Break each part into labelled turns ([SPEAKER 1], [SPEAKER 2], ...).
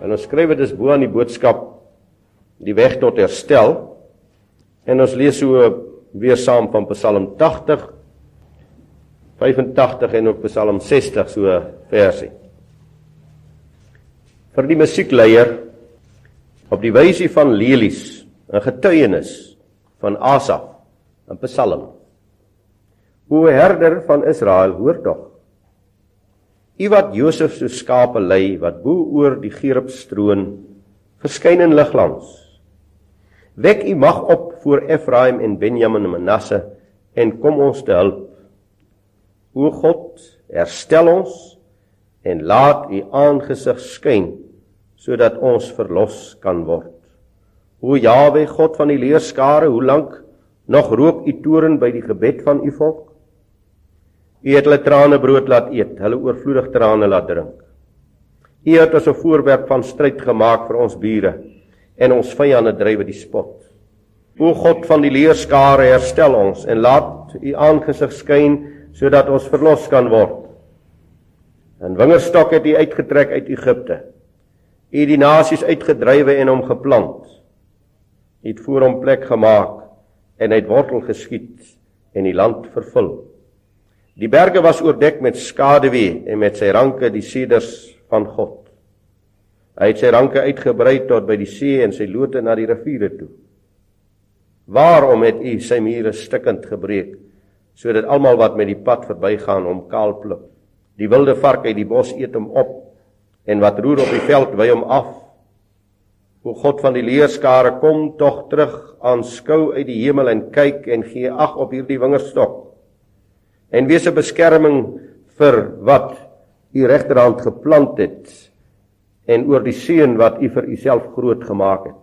[SPEAKER 1] En ons skryf dit is bo aan die boodskap die weg tot herstel. En ons lees so weer saam van Psalm 80 85 en ook Psalm 60 so versie. Vir die musiekleier op die wysie van lelies, 'n getuienis van Asaf, 'n Psalm. O herder van Israel, hoor tog. U wat Josef so skape lei wat bo oor die Gerub stroon verskyn in ligglans. Wek u mag op voor Efraim en Benjamin en Manasse en kom ons te hulp. O God, herstel ons en laat u aangesig skyn sodat ons verlos kan word. O Jawe, God van die leerskare, hoe lank nog rook u toren by die gebed van u volk? U het hulle trane brood laat eet, hulle oorvloedig trane laat drink. U het as 'n voorwerp van stryd gemaak vir ons bure en ons vyande drywe die spot. O God van die leerskare, herstel ons en laat u aangesig skyn sodat ons verlos kan word. 'n Wingerstok het u uitgetrek uit Egipte. U het die nasies uitgedrywe en hom geplant. U het voor hom plek gemaak en het wortel geskiet en die land vervul. Die berge was oordek met skaduwee en met sy ranke die seders van God. Hy het sy ranke uitgebrei tot by die see en sy lote na die riviere toe. Waarom het u sy mure stikkend gebreek sodat almal wat met die pad verbygaan hom kaal pluk? Die wilde vark uit die bos eet hom op en wat roer op die veld wy hom af. O God van die leerskare kom tog terug aanskou uit die hemel en kyk en gee ag op hierdie wingerstok en wees 'n beskerming vir wat u regterhand geplant het en oor die seun wat u vir uself groot gemaak het.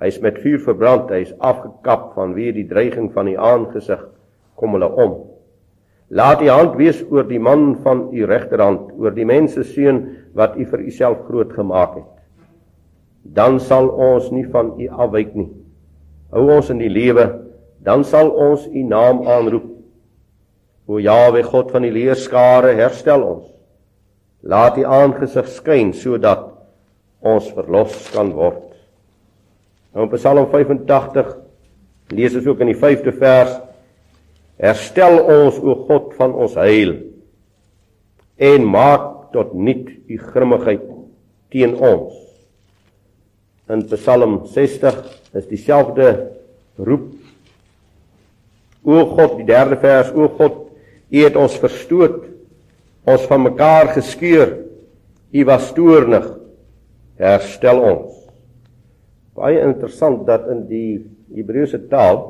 [SPEAKER 1] Hy is met vuur verbrand, hy is afgekap vanweë die dreiging van u aangesig kom hulle om. Laat u hand wees oor die man van u regterhand, oor die mense seun wat u vir uself groot gemaak het. Dan sal ons nie van u afwyk nie. Hou ons in die lewe, dan sal ons u naam aanroep O Jawe God van die leerskare, herstel ons. Laat U aangesig skyn sodat ons verlos kan word. Nou in Psalm 85 lees ons ook in die 5de vers: Herstel ons o God van ons heil en maak tot nuut U grimmigheid teen ons. In Psalm 60 is dieselfde roep O God, die derde vers, o God, U het ons verstoot, ons van mekaar geskeur. U was toornig. Herstel ons. Baie interessant dat in die Hebreëse taal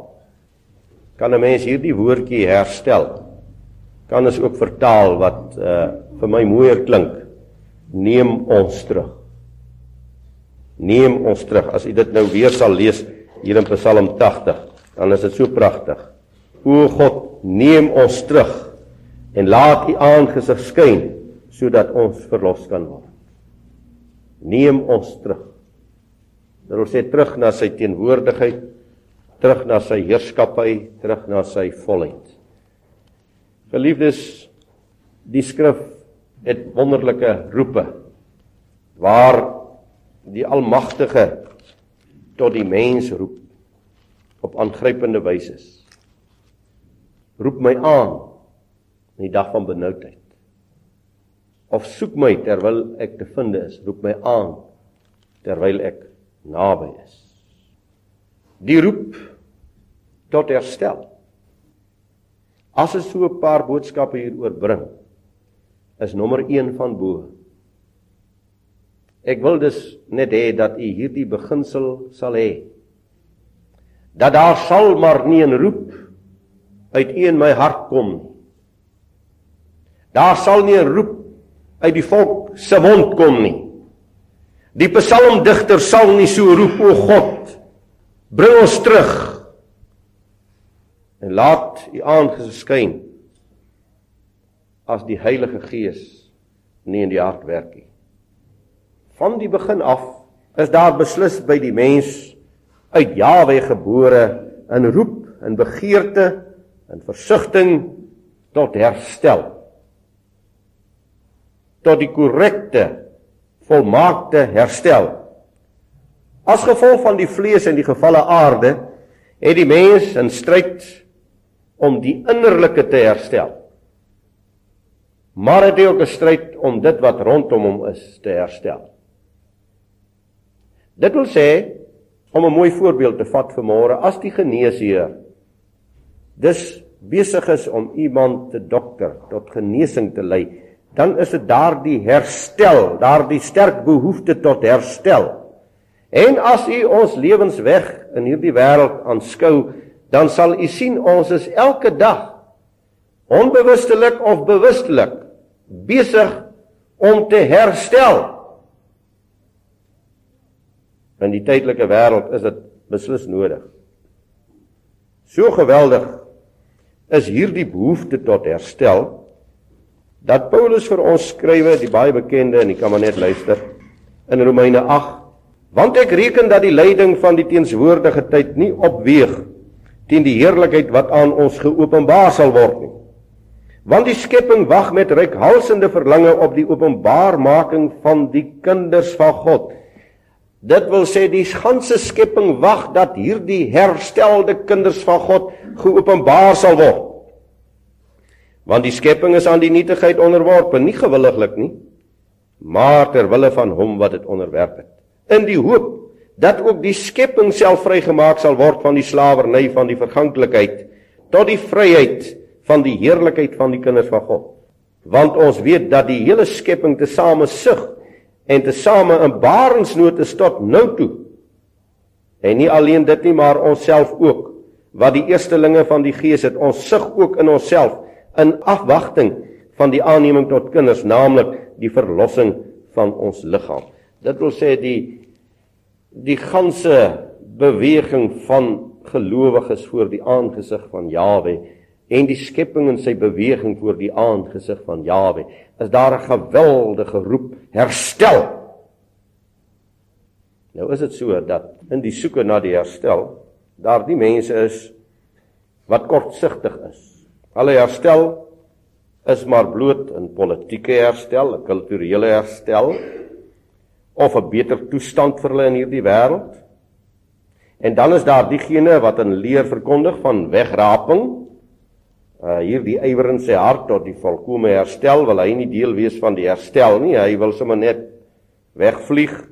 [SPEAKER 1] kan 'n mens hierdie woordjie herstel kan ons ook vertaal wat uh vir my mooier klink. Neem ons terug. Neem ons terug. As u dit nou weer sal lees hier in Psalm 80, dan is dit so pragtig. O God, neem ons terug en laat u aangesig skyn sodat ons verlos kan word. Neem ons terug. Dit wil sê terug na sy teenwoordigheid, terug na sy heerskappy, terug na sy volheid. Geliefdes, die skrif het wonderlike roepe waar die almagtige tot die mens roep op aangrypende wyse. Roep my aan in die dag van benoudheid. Of soek my terwyl ek te vind is, roep my aan terwyl ek naby is. Die roep tot herstel. As ons so 'n paar boodskappe hier oorbring, is nommer 1 van bo. Ek wil dus net hê dat u hierdie beginsel sal hê. Dat daar sal maar nie 'n roep uit u in my hart kom nie Daar sal nie 'n roep uit die volk se mond kom nie. Die psalmdigter sal nie so roep o God, bring ons terug en laat u aangeskyn as die Heilige Gees nie in die hart werk nie. Van die begin af is daar beslis by die mens uit Jawe gebore 'n roep en begeerte en versigtiging tot herstel tot die korrekte volmaakte herstel. As gevolg van die vlees en die gevalle aarde het die mens in stryd om die innerlike te herstel. Maar het hy ook 'n stryd om dit wat rondom hom is te herstel. Dit wil sê om 'n mooi voorbeeld te vat vir môre as die geneesheer dis besig is om iemand te dokter tot genesing te lei, dan is dit daardie herstel, daardie sterk behoefte tot herstel. En as u ons lewensweg in hierdie wêreld aanskou, dan sal u sien ons is elke dag onbewustelik of bewustelik besig om te herstel. In die tydelike wêreld is dit beslis nodig. So geweldig is hierdie behoefte tot herstel dat Paulus vir ons skrywe die baie bekende en jy kan maar net luister in Romeine 8 want ek reken dat die lyding van die teenswoordige tyd nie opweeg teen die heerlikheid wat aan ons geopenbaar sal word nie want die skepping wag met reikhalsende verlange op die openbaarmaking van die kinders van God Dit wil sê die ganse skepping wag dat hierdie herstelde kinders van God geopenbaar sal word. Want die skepping is aan die nietigheid onderworpe, nie gewilliglik nie, maar ter wille van hom wat dit onderwerp het. In die hoop dat ook die skepping self vrygemaak sal word van die slawerny van die verganklikheid tot die vryheid van die heerlikheid van die kinders van God. Want ons weet dat die hele skepping tesame sug en tesame in barensnood is tot nou toe. En nie alleen dit nie, maar onsself ook wat die eerstelinge van die gees het, ons sug ook in onsself in afwagting van die aanneming tot kinders, naamlik die verlossing van ons liggaam. Dit wil sê die die ganse beweging van gelowiges voor die aangesig van Jawe en die skepping in sy beweging voor die aangesig van Jawe is daar 'n geweldige roep herstel. Nou is dit so dat in die soeke na die herstel daar die mense is wat kortsigtig is. Hulle herstel is maar bloot 'n politieke herstel, 'n kulturele herstel of 'n beter toestand vir hulle in hierdie wêreld. En dan is daar diegene wat 'n leer verkondig van wegraping. Uh hier die ywer in sy hart tot die volkomme herstel wil hy nie deel wees van die herstel nie. Hy wil sommer net wegvlieg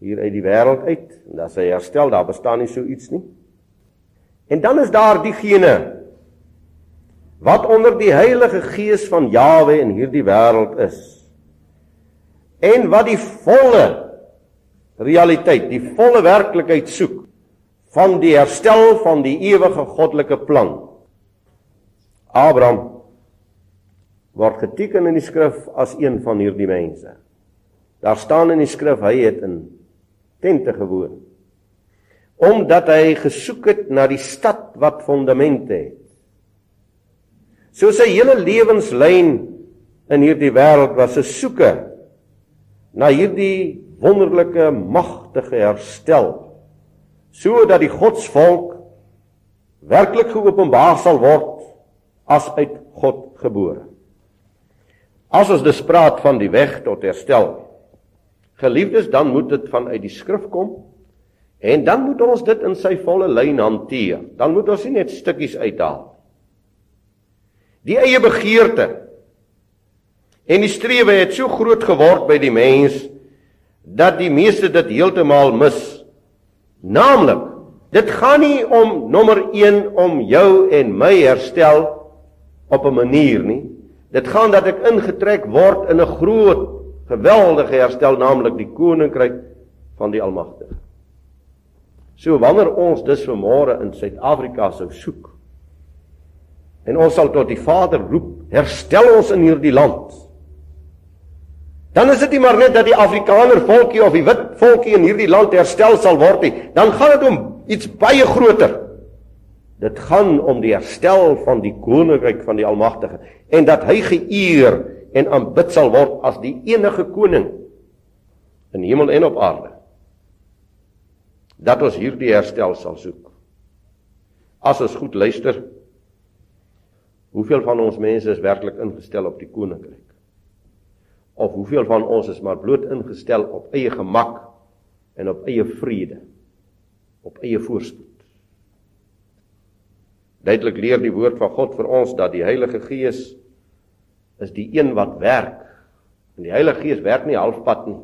[SPEAKER 1] hier uit die wêreld uit. En dan sy herstel daar bestaan nie so iets nie. En dan is daar diegene wat onder die heilige gees van Jawe in hierdie wêreld is en wat die volle realiteit die volle werklikheid soek van die herstel van die ewige goddelike plan Abraham word geteken in die skrif as een van hierdie mense. Daar staan in die skrif hy het in tente gewoon. Omdat hy gesoek het na die stad wat fondamente het. So sy hele lewenslyn in hierdie wêreld was 'n soeke na hierdie wonderlike magtige herstel sodat die godsvolk werklik geopenbaar sal word as uit God gebore. As ons dus praat van die weg tot herstel, geliefdes, dan moet dit vanuit die skrif kom en dan moet ons dit in sy volle lyn hanteer. Dan moet ons nie net stukkies uithaal. Die eie begeerte en die strewe het so groot geword by die mens dat die meeste dit heeltemal mis. Naamlik, dit gaan nie om nommer 1 om jou en my herstel op 'n manier nie. Dit gaan dat ek ingetrek word in 'n groot geweldige herstel naamlik die koninkryk van die Almagtige. So wanneer ons dus vanmôre in Suid-Afrika sou soek en ons sal tot die Vader roep, herstel ons in hierdie land. Dan is dit nie maar net dat die Afrikaner volkie of die wit volkie in hierdie land herstel sal word nie, dan gaan dit om iets baie groter. Dit gaan om die herstel van die koninkryk van die Almagtige en dat hy geëer en aanbid sal word as die enige koning in hemel en op aarde. Dat ons hierdie herstel sal soek. As ons goed luister, hoeveel van ons mense is werklik ingestel op die koninkryk? Of hoeveel van ons is maar bloot ingestel op eie gemak en op eie vrede, op eie voorspoed. Duidelik leer die woord van God vir ons dat die Heilige Gees is die een wat werk. En die Heilige Gees werk nie halfpad nie.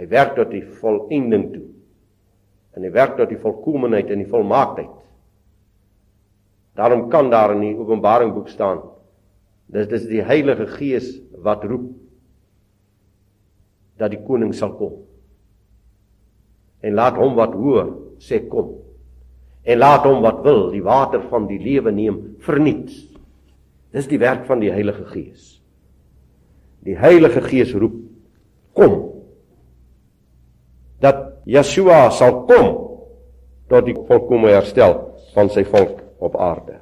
[SPEAKER 1] Hy werk tot die volëinding toe. En hy werk tot die volkomeenheid en die volmaaktheid. Daarom kan daar in die Openbaring boek staan dis dis die Heilige Gees wat roep dat die koning sal kom. En laat hom wat hoor sê kom en laat hom wat wil die water van die lewe neem verniet. Dis die werk van die Heilige Gees. Die Heilige Gees roep kom. Dat Yeshua sal kom tot die volkomme herstel van sy volk op aarde.